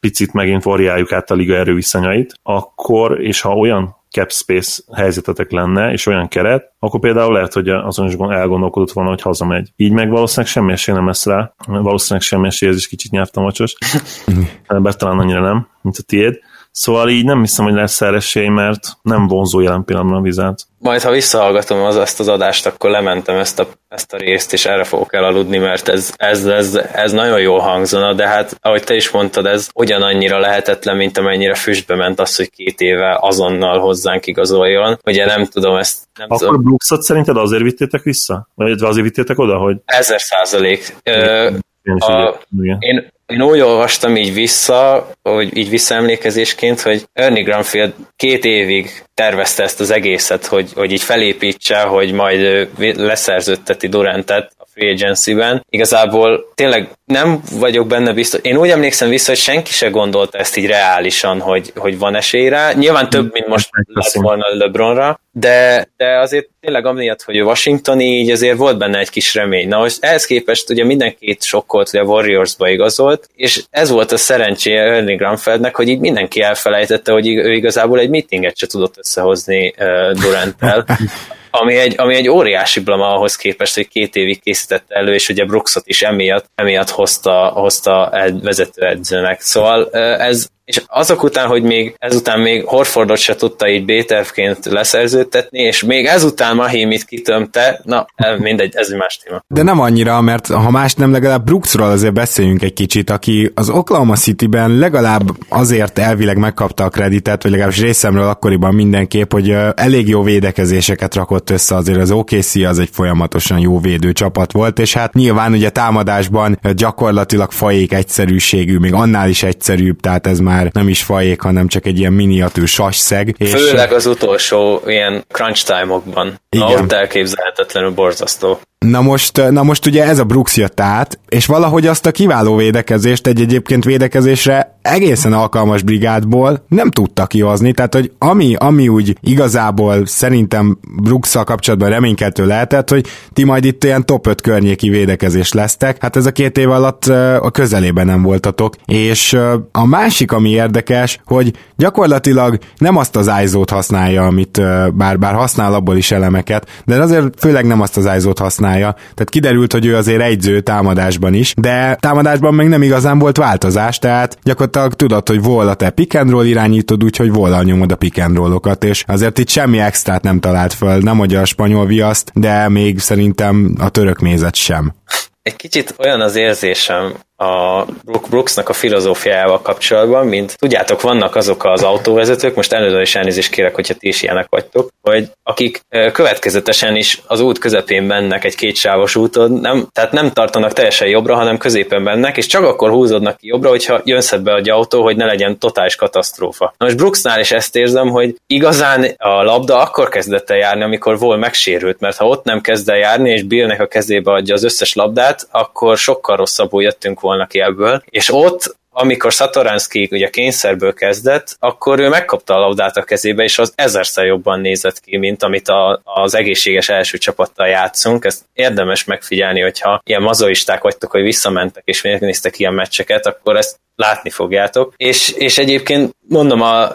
[SPEAKER 2] picit megint variáljuk át a liga erőviszonyait, akkor, és ha olyan cap space helyzetetek lenne, és olyan keret, akkor például lehet, hogy azon is elgondolkodott volna, hogy hazamegy. Így meg valószínűleg semmi esély nem lesz rá. Valószínűleg semmi esély, ez is kicsit nyelvtem vacsos. Bár talán annyira nem, mint a tiéd. Szóval így nem hiszem, hogy lesz erre esély, mert nem vonzó jelen pillanatban a vizát.
[SPEAKER 3] Majd, ha visszahallgatom az, ezt az adást, akkor lementem ezt a, ezt a részt, és erre fogok elaludni, mert ez, ez, ez, ez nagyon jól hangzana, de hát, ahogy te is mondtad, ez ugyanannyira lehetetlen, mint amennyire füstbe ment az, hogy két éve azonnal hozzánk igazoljon. Ugye nem tudom ezt. Nem
[SPEAKER 2] akkor tudom. Brooksot szerinted azért vittétek vissza? Vagy azért vittétek oda, hogy...
[SPEAKER 3] Ezer százalék. Én, én, én úgy olvastam így vissza, hogy így visszaemlékezésként, hogy Ernie Granfield két évig tervezte ezt az egészet, hogy, hogy így felépítse, hogy majd leszerződteti Durantet free agency-ben. Igazából tényleg nem vagyok benne biztos. Én úgy emlékszem vissza, hogy senki se gondolta ezt így reálisan, hogy, hogy van esély rá. Nyilván több, mint most lett volna LeBronra, de, de azért tényleg amiatt, hogy Washingtoni, így azért volt benne egy kis remény. Na most ehhez képest ugye mindenkit sokkolt, hogy a Warriorsba igazolt, és ez volt a szerencséje Ernie Granfeldnek, hogy így mindenki elfelejtette, hogy ő igazából egy meetinget se tudott összehozni uh, Durant-tel. ami egy, ami egy óriási blama ahhoz képest, hogy két évig készítette elő, és ugye Brooksot is emiatt, emiatt hozta, hozta egy vezetőedzőnek. Szóval ez, és azok után, hogy még ezután még Horfordot se tudta így B-tervként leszerződtetni, és még ezután Mahimit kitömte, na mindegy, ez egy más téma.
[SPEAKER 1] De nem annyira, mert ha más nem, legalább Brooksról azért beszéljünk egy kicsit, aki az Oklahoma City-ben legalább azért elvileg megkapta a kreditet, vagy legalábbis részemről akkoriban mindenképp, hogy elég jó védekezéseket rakott össze, azért az OKC az egy folyamatosan jó védő csapat volt, és hát nyilván ugye támadásban gyakorlatilag fajék egyszerűségű, még annál is egyszerűbb, tehát ez már már nem is fajék, hanem csak egy ilyen miniatűr sasszeg.
[SPEAKER 3] És... Főleg az utolsó ilyen crunch time-okban. Igen. Ott elképzelhetetlenül borzasztó.
[SPEAKER 1] Na most, na most ugye ez a Brooks jött át, és valahogy azt a kiváló védekezést egy egyébként védekezésre egészen alkalmas brigádból nem tudta kihozni, tehát hogy ami, ami úgy igazából szerintem brooks kapcsolatban reménykeltő lehetett, hogy ti majd itt ilyen top 5 környéki védekezés lesztek, hát ez a két év alatt a közelében nem voltatok, és a másik, ami érdekes, hogy gyakorlatilag nem azt az ISO-t használja, amit bár, bár használ abból is elemeket, de azért főleg nem azt az ISO-t használja, használja. Tehát kiderült, hogy ő azért egyző támadásban is, de támadásban még nem igazán volt változás, tehát gyakorlatilag tudod, hogy volna te pick and roll irányítod, úgyhogy volna nyomod a pick and rollokat, és azért itt semmi extrát nem talált föl, nem hogy a spanyol viaszt, de még szerintem a török mézet sem.
[SPEAKER 3] Egy kicsit olyan az érzésem a Brooksnak a filozófiájával kapcsolatban, mint tudjátok, vannak azok az autóvezetők, most előző is elnézést kérek, hogyha ti is ilyenek vagytok, hogy akik következetesen is az út közepén mennek egy kétsávos úton, nem, tehát nem tartanak teljesen jobbra, hanem középen mennek, és csak akkor húzódnak ki jobbra, hogyha jön be egy autó, hogy ne legyen totális katasztrófa. Na most Brooksnál is ezt érzem, hogy igazán a labda akkor kezdett el járni, amikor vol megsérült, mert ha ott nem kezd el járni, és Billnek a kezébe adja az összes labdát, akkor sokkal rosszabbul jöttünk volna ki ebből. És ott amikor Satoranski ugye kényszerből kezdett, akkor ő megkapta a labdát a kezébe, és az ezerszer jobban nézett ki, mint amit a, az egészséges első csapattal játszunk. Ezt érdemes megfigyelni, hogyha ilyen mazoisták vagytok, hogy visszamentek és megnéztek ilyen meccseket, akkor ezt látni fogjátok. És, és egyébként mondom, a,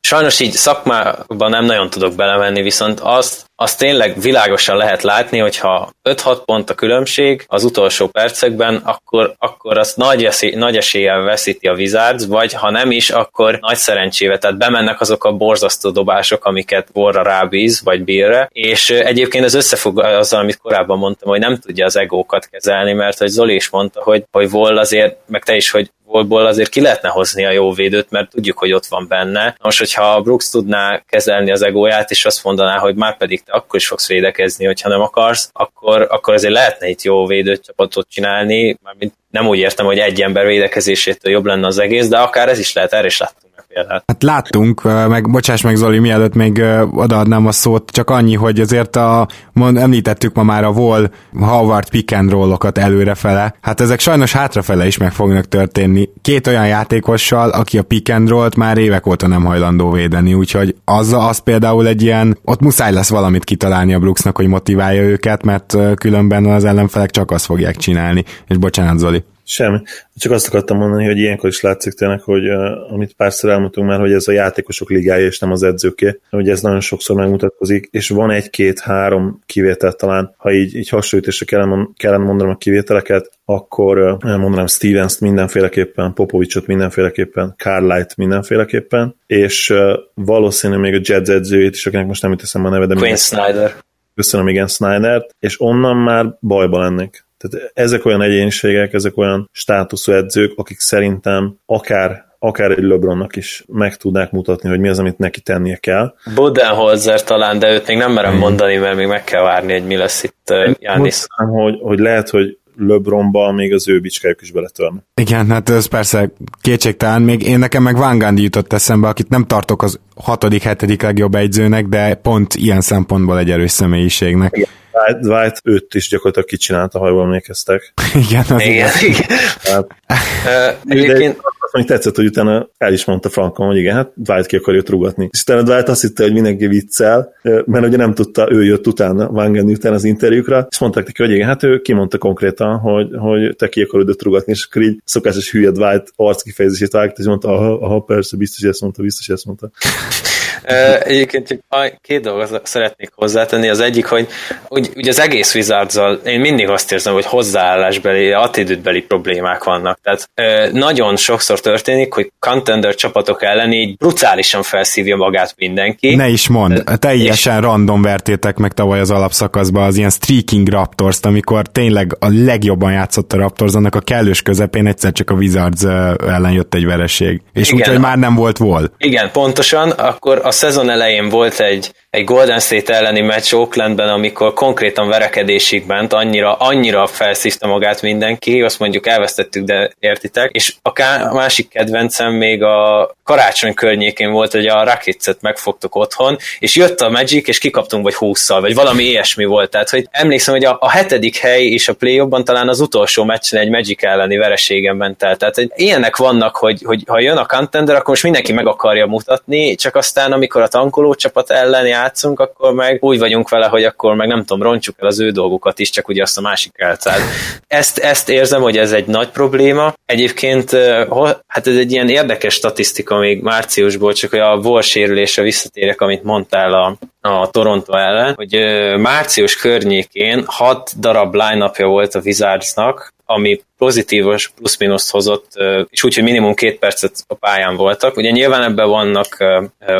[SPEAKER 3] sajnos így szakmában nem nagyon tudok belemenni, viszont azt, azt tényleg világosan lehet látni, hogyha 5-6 pont a különbség az utolsó percekben, akkor, akkor azt nagy, esély, nagy eséllyel veszíti a Wizards, vagy ha nem is, akkor nagy szerencsével, tehát bemennek azok a borzasztó dobások, amiket Borra rábíz, vagy Bírre, és egyébként ez összefog azzal, amit korábban mondtam, hogy nem tudja az egókat kezelni, mert hogy Zoli is mondta, hogy, hogy Vol azért, meg te is, hogy Volból azért ki lehetne hozni a jó védőt, mert tudjuk, hogy ott van benne. Most, hogyha Brooks tudná kezelni az egóját, és azt mondaná, hogy már pedig te akkor is fogsz védekezni, hogyha nem akarsz, akkor, akkor azért lehetne itt jó védőcsapatot csinálni, mármint nem úgy értem, hogy egy ember védekezésétől jobb lenne az egész, de akár ez is lehet, erre is láttunk
[SPEAKER 1] példát. Hát láttunk, meg bocsáss meg Zoli, mielőtt még odaadnám a szót, csak annyi, hogy azért a, mond, említettük ma már a Wall Howard pick and rollokat előrefele, hát ezek sajnos hátrafele is meg fognak történni. Két olyan játékossal, aki a pick and rollt már évek óta nem hajlandó védeni, úgyhogy az, az például egy ilyen, ott muszáj lesz valamit kitalálni a Brooksnak, hogy motiválja őket, mert különben az ellenfelek csak azt fogják csinálni. És bocsánat, Zoli.
[SPEAKER 2] Semmi. Csak azt akartam mondani, hogy ilyenkor is látszik tényleg, hogy uh, amit párszor elmondtunk már, hogy ez a játékosok ligája, és nem az edzőké, hogy ez nagyon sokszor megmutatkozik, és van egy-két-három kivétel talán, ha így, így hasonlításra kellene, kellene mondanom a kivételeket, akkor uh, mondanám Stevens-t mindenféleképpen, Popovicsot mindenféleképpen, Carlight mindenféleképpen, és uh, valószínű még a Jets edzőjét is, akinek most nem teszem a neve, de
[SPEAKER 3] Quinn Snyder.
[SPEAKER 2] Köszönöm, igen, Snyder, és onnan már bajba lennék tehát ezek olyan egyéniségek, ezek olyan státuszú edzők, akik szerintem akár akár egy LeBronnak is meg tudnák mutatni, hogy mi az, amit neki tennie kell.
[SPEAKER 3] Budenholzer talán, de őt még nem merem mondani, mert még meg kell várni, hogy mi lesz itt Jánisz.
[SPEAKER 2] Hogy, hogy lehet, hogy LeBronba még az ő bicskájuk is beletörne.
[SPEAKER 1] Igen, hát ez persze kétségtelen. Még én nekem meg Van Gundy jutott eszembe, akit nem tartok az hatodik, hetedik legjobb egyzőnek, de pont ilyen szempontból egy erős személyiségnek.
[SPEAKER 2] Igen Dwight, őt is gyakorlatilag kicsinálta, ha jól emlékeztek.
[SPEAKER 1] Igen, az igen. igen.
[SPEAKER 2] Hát, uh, egyébként... Még tetszett, hogy utána el is mondta Frankon, hogy igen, hát Dwight ki akarja rúgatni. És utána Dwight azt hitte, hogy mindenki viccel, mert ugye nem tudta, ő jött utána, Van után az interjúkra, és mondták neki, hogy igen, hát ő kimondta konkrétan, hogy, hogy te ki akarod őt rúgatni, és akkor így szokásos hülye Dwight arc kifejezését vágta, és mondta, aha, aha, persze, biztos ezt mondta, biztos ezt mondta.
[SPEAKER 3] Egyébként csak két dolgot szeretnék hozzátenni. Az egyik, hogy úgy, úgy az egész wizards én mindig azt érzem, hogy hozzáállásbeli, attitűdbeli problémák vannak. Tehát nagyon sokszor történik, hogy contender csapatok ellen így brutálisan felszívja magát mindenki.
[SPEAKER 1] Ne is mond, teljesen és... random vertétek meg tavaly az alapszakaszban az ilyen streaking raptors amikor tényleg a legjobban játszott a Raptors, annak a kellős közepén egyszer csak a Wizards ellen jött egy vereség. És úgyhogy már nem volt vol.
[SPEAKER 3] Igen, pontosan, akkor a szezon elején volt egy, egy Golden State elleni meccs Oaklandben, amikor konkrétan verekedésig ment, annyira, annyira felszívta magát mindenki, azt mondjuk elvesztettük, de értitek, és a, ká- másik kedvencem még a karácsony környékén volt, hogy a Rockets-et megfogtuk otthon, és jött a Magic, és kikaptunk vagy húszszal, vagy valami ilyesmi volt, tehát hogy emlékszem, hogy a, a hetedik hely és a play talán az utolsó meccsen egy Magic elleni vereségen ment el, tehát hogy ilyenek vannak, hogy, hogy ha jön a contender, akkor most mindenki meg akarja mutatni, csak aztán amikor a tankoló csapat ellen játszunk, akkor meg úgy vagyunk vele, hogy akkor meg nem tudom, roncsuk el az ő dolgokat is, csak ugye azt a másik elcád. Ezt, ezt érzem, hogy ez egy nagy probléma. Egyébként hát ez egy ilyen érdekes statisztika még márciusból, csak hogy a vol sérülésre visszatérek, amit mondtál a, a Toronto ellen, hogy március környékén hat darab line volt a Wizardsnak, ami pozitívos plusz-minuszt hozott, és úgy, hogy minimum két percet a pályán voltak. Ugye nyilván ebben vannak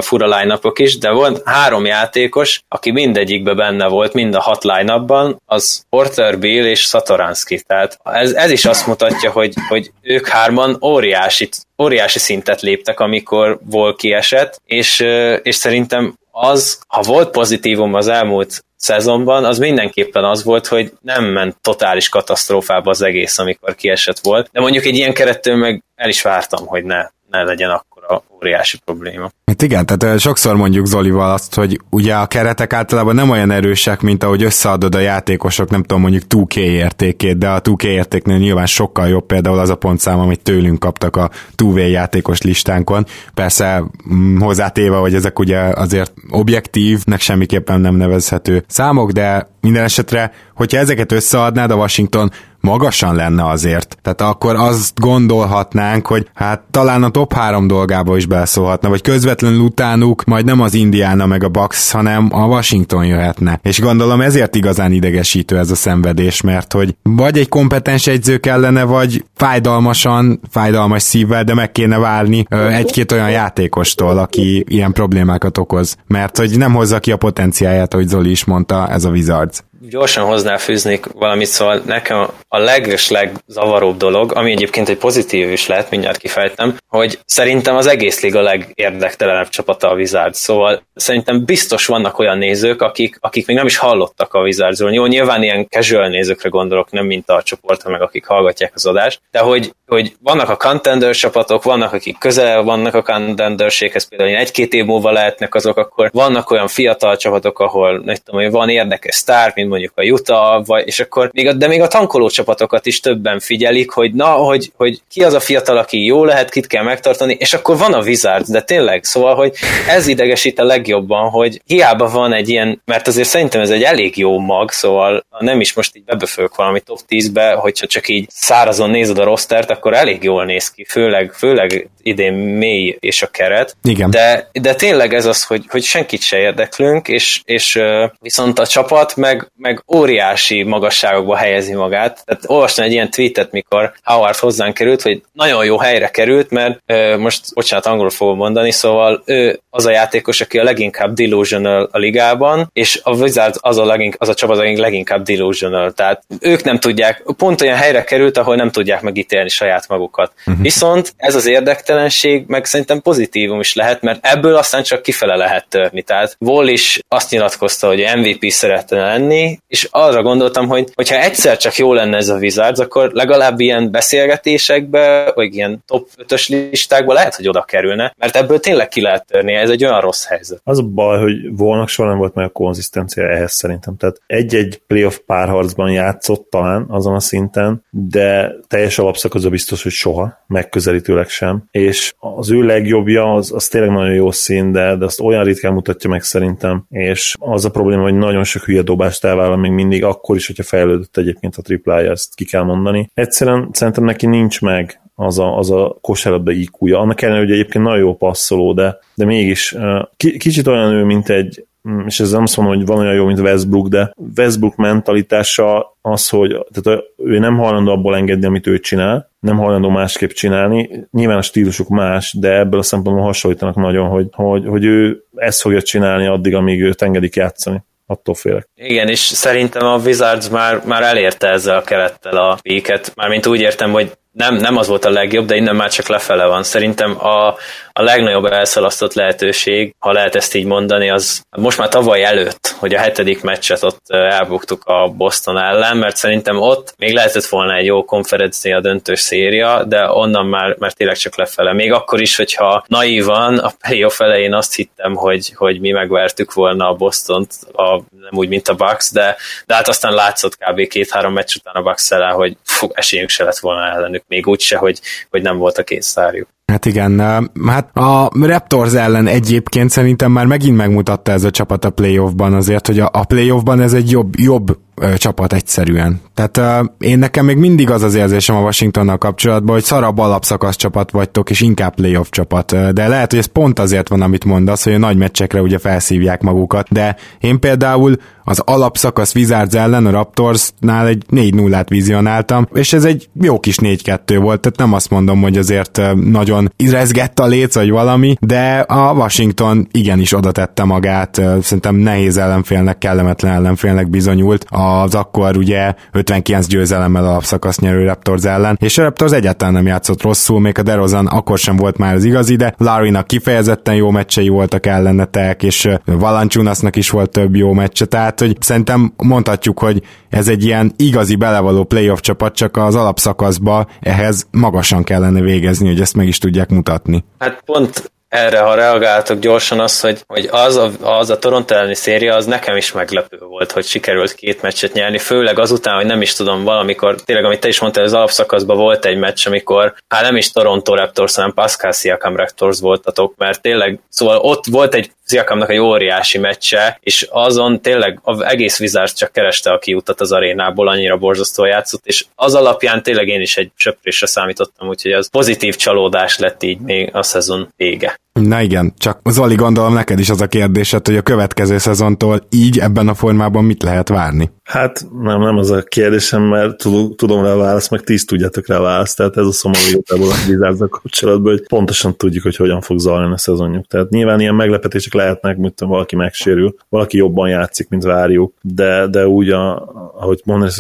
[SPEAKER 3] fura line is, de volt három játékos, aki mindegyikben benne volt, mind a hat line az Porter, Bill és Satoranski. Tehát ez, ez is azt mutatja, hogy, hogy ők hárman óriási, óriási szintet léptek, amikor volt kiesett, és, és szerintem az, ha volt pozitívum az elmúlt szezonban, az mindenképpen az volt, hogy nem ment totális katasztrófába az egész, amikor kiesett volt, de mondjuk egy ilyen kerettől meg el is vártam, hogy ne, ne legyen akkora óriási probléma.
[SPEAKER 1] Hát igen, tehát sokszor mondjuk Zolival azt, hogy ugye a keretek általában nem olyan erősek, mint ahogy összeadod a játékosok, nem tudom, mondjuk 2K értékét, de a 2K értéknél nyilván sokkal jobb például az a pontszám, amit tőlünk kaptak a 2V játékos listánkon. Persze mm, hozzátéve, hogy ezek ugye azért objektívnek semmiképpen nem nevezhető számok, de minden esetre, hogyha ezeket összeadnád, a Washington magasan lenne azért. Tehát akkor azt gondolhatnánk, hogy hát talán a top három dolgába is beleszólhatna, vagy közvetlenül utánuk majd nem az Indiana meg a Bucks, hanem a Washington jöhetne. És gondolom ezért igazán idegesítő ez a szenvedés, mert hogy vagy egy kompetens egyző kellene, vagy fájdalmasan, fájdalmas szívvel, de meg kéne várni egy-két olyan játékostól, aki ilyen problémákat okoz. Mert hogy nem hozza ki a potenciáját, ahogy Zoli is mondta, ez a Wizards
[SPEAKER 3] gyorsan hoznál fűznék valamit, szóval nekem a leges legzavaróbb dolog, ami egyébként egy pozitív is lehet, mindjárt kifejtem, hogy szerintem az egész liga legérdektelenebb csapata a Wizards, szóval szerintem biztos vannak olyan nézők, akik, akik még nem is hallottak a Wizardsról. Jó, nyilván ilyen casual nézőkre gondolok, nem mint a csoportra, meg akik hallgatják az adást, de hogy, hogy vannak a contender csapatok, vannak akik közel vannak a contenderséghez, például egy-két év múlva lehetnek azok, akkor vannak olyan fiatal csapatok, ahol nem tudom, hogy van érdekes sztár, mint mondjuk a Utah, vagy, és akkor még a, de még a tankoló csapatokat is többen figyelik, hogy na, hogy, hogy ki az a fiatal, aki jó lehet, kit kell megtartani, és akkor van a Wizards, de tényleg, szóval, hogy ez idegesít a legjobban, hogy hiába van egy ilyen, mert azért szerintem ez egy elég jó mag, szóval nem is most így bebefők valami top 10-be, hogyha csak így szárazon nézed a rostert, akkor elég jól néz ki, főleg, főleg idén mély és a keret.
[SPEAKER 1] Igen.
[SPEAKER 3] De, de tényleg ez az, hogy, hogy senkit se érdeklünk, és, és viszont a csapat meg, meg óriási magasságokba helyezi magát. Tehát olvastam egy ilyen tweetet, mikor Howard hozzánk került, hogy nagyon jó helyre került, mert most, bocsánat, angolul fogom mondani, szóval ő az a játékos, aki a leginkább delusional a ligában, és a Wizards az a, legink, az a csapat, aki leginkább delusional. Tehát ők nem tudják, pont olyan helyre került, ahol nem tudják megítélni saját magukat. Uh-huh. Viszont ez az érdektelenség meg szerintem pozitívum is lehet, mert ebből aztán csak kifele lehet törni. Tehát Wall is azt nyilatkozta, hogy MVP szeretne lenni, és arra gondoltam, hogy hogyha egyszer csak jó lenne ez a Wizards, akkor legalább ilyen beszélgetésekbe, vagy ilyen top 5-ös listákba lehet, hogy oda kerülne, mert ebből tényleg ki lehet törni, ez egy olyan rossz helyzet.
[SPEAKER 2] Az a baj, hogy volnak soha nem volt meg a konzisztencia ehhez szerintem. Tehát egy-egy playoff párharcban játszott talán azon a szinten, de teljes alapszakaszban biztos, hogy soha, megközelítőleg sem. És az ő legjobbja az, az tényleg nagyon jó szín, de, de azt olyan ritkán mutatja meg szerintem. És az a probléma, hogy nagyon sok hülye dobást elvállal még mindig, akkor is, hogyha fejlődött egyébként a triplája, ezt ki kell mondani. Egyszerűen szerintem neki nincs meg az a, az a kosárlabda iq Annak ellenére, hogy egyébként nagyon jó passzoló, de, de mégis kicsit olyan ő, mint egy mm, és ez nem azt mondom, hogy van olyan jó, mint Westbrook, de Westbrook mentalitása az, hogy tehát ő nem hajlandó abból engedni, amit ő csinál, nem hajlandó másképp csinálni. Nyilván a stílusuk más, de ebből a szempontból hasonlítanak nagyon, hogy, hogy, hogy ő ezt fogja csinálni addig, amíg őt engedik játszani attól félek.
[SPEAKER 3] Igen, és szerintem a Wizards már, már elérte ezzel a kerettel a péket, mármint úgy értem, hogy nem, nem az volt a legjobb, de innen már csak lefele van. Szerintem a, a legnagyobb elszalasztott lehetőség, ha lehet ezt így mondani, az most már tavaly előtt, hogy a hetedik meccset ott elbuktuk a Boston ellen, mert szerintem ott még lehetett volna egy jó konferencia döntős széria, de onnan már, már tényleg csak lefele. Még akkor is, hogyha naívan a playoff elején azt hittem, hogy, hogy mi megvertük volna a Bostont, a, nem úgy, mint a Bucks, de, de hát aztán látszott kb. két-három meccs után a Bucks ellen, hogy fú, esélyünk se lett volna ellenük még úgyse, hogy, hogy nem volt a két szárjuk.
[SPEAKER 1] Hát igen, hát a Raptors ellen egyébként szerintem már megint megmutatta ez a csapat a playoffban azért, hogy a playoffban ez egy jobb, jobb ö, csapat egyszerűen. Tehát ö, én nekem még mindig az az érzésem a Washingtonnal kapcsolatban, hogy szarabb alapszakasz csapat vagytok, és inkább playoff csapat. De lehet, hogy ez pont azért van, amit mondasz, hogy a nagy meccsekre ugye felszívják magukat, de én például az alapszakasz Wizards ellen a Raptorsnál egy 4-0-át vizionáltam, és ez egy jó kis 4-2 volt, tehát nem azt mondom, hogy azért nagyon rezgett a léc, vagy valami, de a Washington igenis oda tette magát, szerintem nehéz ellenfélnek, kellemetlen ellenfélnek bizonyult az akkor ugye 59 győzelemmel alapszakasz nyerő Raptors ellen, és a Raptors egyáltalán nem játszott rosszul, még a DeRozan akkor sem volt már az igazi, de Larrynak kifejezetten jó meccsei voltak ellenetek, és Valanciunasnak is volt több jó meccse, tehát hogy szerintem mondhatjuk, hogy ez egy ilyen igazi belevaló playoff csapat, csak az alapszakaszba ehhez magasan kellene végezni, hogy ezt meg is tudják mutatni.
[SPEAKER 3] Hát pont erre, ha reagáltok gyorsan, az, hogy, hogy az, a, az a Toronto elleni széria, az nekem is meglepő volt, hogy sikerült két meccset nyerni, főleg azután, hogy nem is tudom, valamikor, tényleg, amit te is mondtál, az alapszakaszban volt egy meccs, amikor, hát nem is Toronto Raptors, hanem Pascal Siakam Raptors voltatok, mert tényleg, szóval ott volt egy Siakamnak egy óriási meccse, és azon tényleg az egész Wizards csak kereste a kiutat az arénából, annyira borzasztó játszott, és az alapján tényleg én is egy söprésre számítottam, úgyhogy az pozitív csalódás lett így még a szezon vége.
[SPEAKER 1] Na igen, csak Zoli gondolom neked is az a kérdésed, hogy a következő szezontól így ebben a formában mit lehet várni?
[SPEAKER 2] Hát nem, nem az a kérdésem, mert tudom rá a választ, meg tíz tudjátok rá a választ, tehát ez a szomorú igazából a Wizards kapcsolatban, hogy pontosan tudjuk, hogy hogyan fog zajlani a szezonjuk. Tehát nyilván ilyen meglepetések lehetnek, mint valaki megsérül, valaki jobban játszik, mint várjuk, de, de úgy, a, ahogy mondani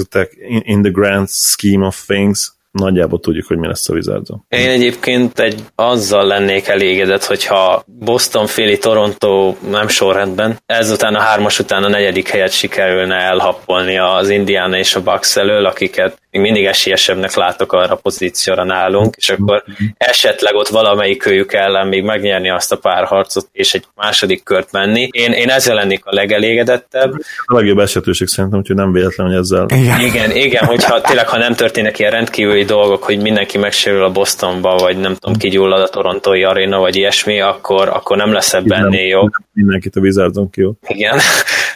[SPEAKER 2] in, in the grand scheme of things, nagyjából tudjuk, hogy mi lesz a wizards
[SPEAKER 3] Én egyébként egy azzal lennék elégedett, hogyha Boston, Philly, Toronto nem sorrendben, ezután a hármas után a negyedik helyet sikerülne elhappolni az Indiana és a Bucks elől, akiket még mindig esélyesebbnek látok arra a pozícióra nálunk, és akkor esetleg ott valamelyik őjük ellen még megnyerni azt a pár harcot, és egy második kört menni. Én, én ezzel lennék a legelégedettebb.
[SPEAKER 2] A legjobb esetőség szerintem, hogy nem véletlen, hogy ezzel.
[SPEAKER 3] Igen, igen, igen hogyha tényleg, ha nem történnek ilyen rendkívüli dolgok, hogy mindenki megsérül a Bostonba, vagy nem tudom, kigyullad a torontói aréna, vagy ilyesmi, akkor, akkor nem lesz ebben ennél jobb.
[SPEAKER 2] Mindenkit a Wizardson ki
[SPEAKER 3] Igen.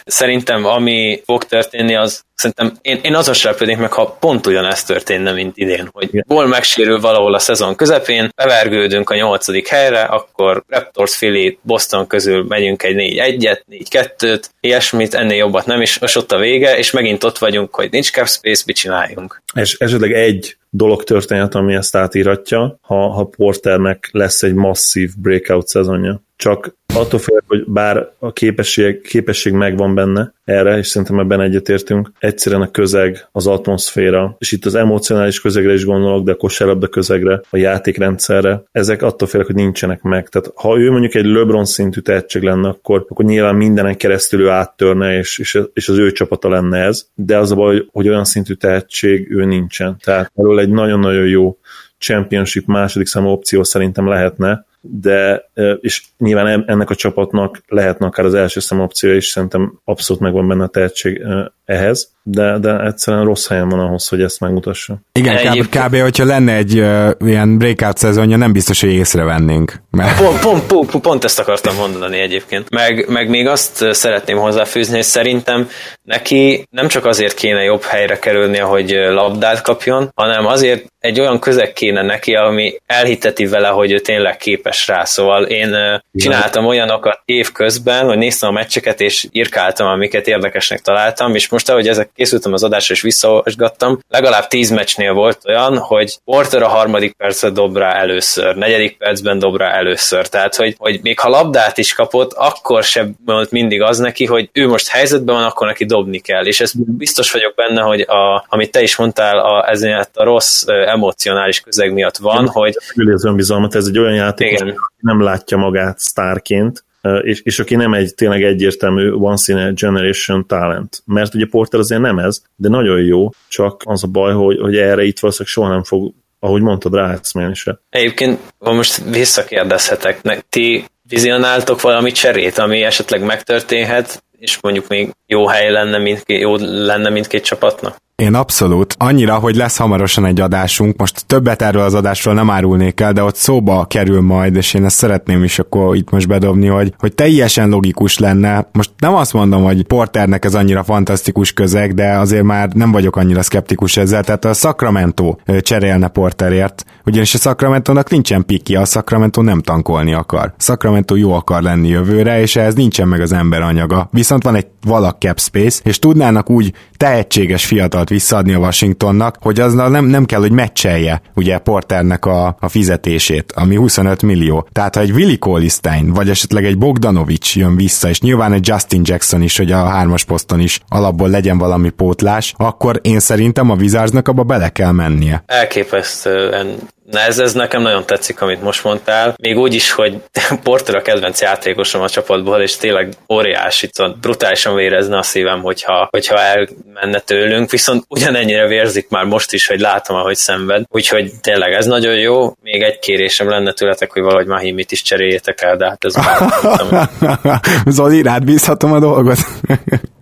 [SPEAKER 3] Szerintem ami fog történni, az szerintem én, én azon sem meg, ha pont ugyanezt történne, mint idén, hogy gól megsérül valahol a szezon közepén, bevergődünk a nyolcadik helyre, akkor Raptors, Philly, Boston közül megyünk egy 4-1-et, 4-2-t, ilyesmit, ennél jobbat nem, és most ott a vége, és megint ott vagyunk, hogy nincs cap space, mit csináljunk.
[SPEAKER 2] És esetleg egy dolog történhet, ami ezt átíratja, ha, ha Porternek lesz egy masszív breakout szezonja. Csak attól félek, hogy bár a képesség, képesség megvan benne erre, és szerintem ebben egyetértünk, egyszerűen a közeg, az atmoszféra, és itt az emocionális közegre is gondolok, de a kosárlabda közegre, a játékrendszerre, ezek attól félek, hogy nincsenek meg. Tehát ha ő mondjuk egy LeBron szintű tehetség lenne, akkor, akkor nyilván mindenen keresztül ő áttörne, és, és, az ő csapata lenne ez, de az a baj, hogy olyan szintű tehetség ő nincsen. Tehát erről egy nagyon-nagyon jó championship második számú opció szerintem lehetne, de és nyilván ennek a csapatnak lehetne akár az első szem opciója is, szerintem abszolút megvan benne a tehetség ehhez, de, de egyszerűen rossz helyen van ahhoz, hogy ezt megmutassa.
[SPEAKER 1] Igen, kb, kb. hogyha lenne egy uh, ilyen breakout szezonja, nem biztos, hogy észrevennénk.
[SPEAKER 3] Mert... Pont, pont, pont, pont ezt akartam mondani egyébként. Meg, meg még azt szeretném hozzáfűzni, hogy szerintem neki nem csak azért kéne jobb helyre kerülni, hogy labdát kapjon, hanem azért egy olyan közeg kéne neki, ami elhiteti vele, hogy ő tényleg képes rá. Szóval én csináltam olyanokat év közben, hogy néztem a meccseket, és írkáltam, amiket érdekesnek találtam, és most ahogy ezek készültem az adásra, és visszaolvasgattam, legalább tíz meccsnél volt olyan, hogy Porter a harmadik percet dob rá először, negyedik percben dob rá először. Tehát, hogy, hogy még ha labdát is kapott, akkor sem volt mindig az neki, hogy ő most helyzetben van, akkor neki dobni kell. És ez biztos vagyok benne, hogy a, amit te is mondtál, a, ezért a rossz emocionális közeg miatt van,
[SPEAKER 2] Igen,
[SPEAKER 3] hogy...
[SPEAKER 2] Az önbizalmat, ez egy olyan játék, aki nem látja magát sztárként, és, és aki nem egy tényleg egyértelmű once in a generation talent. Mert ugye Porter azért nem ez, de nagyon jó, csak az a baj, hogy, hogy erre itt valószínűleg soha nem fog, ahogy mondtad, rájátszani se.
[SPEAKER 3] Egyébként, ha most visszakérdezhetek, ti vizionáltok valami cserét, ami esetleg megtörténhet, és mondjuk még jó hely lenne, mindkét, jó lenne mindkét csapatnak?
[SPEAKER 1] Én abszolút. Annyira, hogy lesz hamarosan egy adásunk. Most többet erről az adásról nem árulnék el, de ott szóba kerül majd, és én ezt szeretném is akkor itt most bedobni, hogy, hogy teljesen logikus lenne. Most nem azt mondom, hogy Porternek ez annyira fantasztikus közeg, de azért már nem vagyok annyira szkeptikus ezzel. Tehát a Sacramento cserélne Porterért, ugyanis a Sacramento-nak nincsen piki, a Sacramento nem tankolni akar. Sacramento jó akar lenni jövőre, és ehhez nincsen meg az ember anyaga. Viszont van egy valak cap space, és tudnának úgy tehetséges fiatal dolgot visszaadni a Washingtonnak, hogy az nem, nem kell, hogy meccselje ugye Porternek a, a fizetését, ami 25 millió. Tehát ha egy Willi Colistein, vagy esetleg egy Bogdanovics jön vissza, és nyilván egy Justin Jackson is, hogy a hármas poszton is alapból legyen valami pótlás, akkor én szerintem a Wizardsnak abba bele kell mennie.
[SPEAKER 3] Elképesztően Na ez, ez nekem nagyon tetszik, amit most mondtál. Még úgy is, hogy Porter a kedvenc játékosom a csapatból, és tényleg óriási, szóval brutálisan vérezne a szívem, hogyha, hogyha elmenne tőlünk, viszont ugyanennyire vérzik már most is, hogy látom, ahogy szenved. Úgyhogy tényleg ez nagyon jó. Még egy kérésem lenne tőletek, hogy valahogy Mahimit is cseréljétek el, de hát ez már
[SPEAKER 1] Zoli, rád bízhatom a dolgot?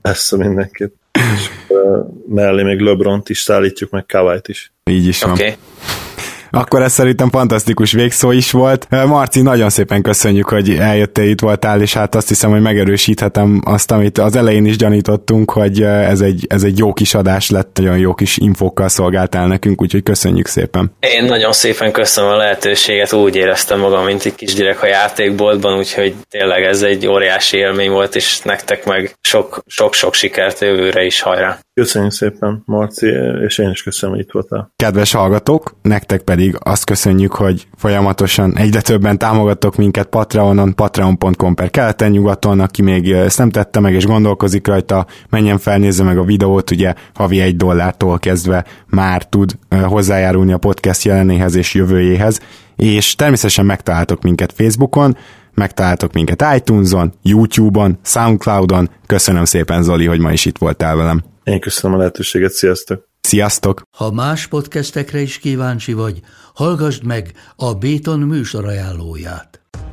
[SPEAKER 2] Persze mindenképp. És, mellé még LeBron-t is szállítjuk, meg Kawait is.
[SPEAKER 1] Így is van.
[SPEAKER 3] Okay.
[SPEAKER 1] Akkor ez szerintem fantasztikus végszó is volt. Marci, nagyon szépen köszönjük, hogy eljöttél itt voltál, és hát azt hiszem, hogy megerősíthetem azt, amit az elején is gyanítottunk, hogy ez egy, ez egy jó kis adás lett, nagyon jó kis infókkal szolgáltál nekünk, úgyhogy köszönjük szépen.
[SPEAKER 3] Én nagyon szépen köszönöm a lehetőséget, úgy éreztem magam, mint egy kisgyerek a játékboltban, úgyhogy tényleg ez egy óriási élmény volt, és nektek meg sok-sok sikert jövőre is, hajrá!
[SPEAKER 2] Köszönjük szépen, Marci, és én is köszönöm, hogy itt voltál.
[SPEAKER 1] Kedves hallgatók, nektek pedig azt köszönjük, hogy folyamatosan egyre többen támogattok minket Patreonon, patreon.com per keleten nyugaton, aki még ezt nem tette meg és gondolkozik rajta, menjen fel, nézze meg a videót, ugye havi egy dollártól kezdve már tud hozzájárulni a podcast jelenéhez és jövőjéhez, és természetesen megtaláltok minket Facebookon, megtaláltok minket iTunes-on, YouTube-on, Soundcloud-on. Köszönöm szépen, Zoli, hogy ma is itt voltál velem.
[SPEAKER 2] Én köszönöm a lehetőséget, sziasztok!
[SPEAKER 1] Sziasztok!
[SPEAKER 4] Ha más podcastekre is kíváncsi vagy, hallgassd meg a Béton műsor ajánlóját.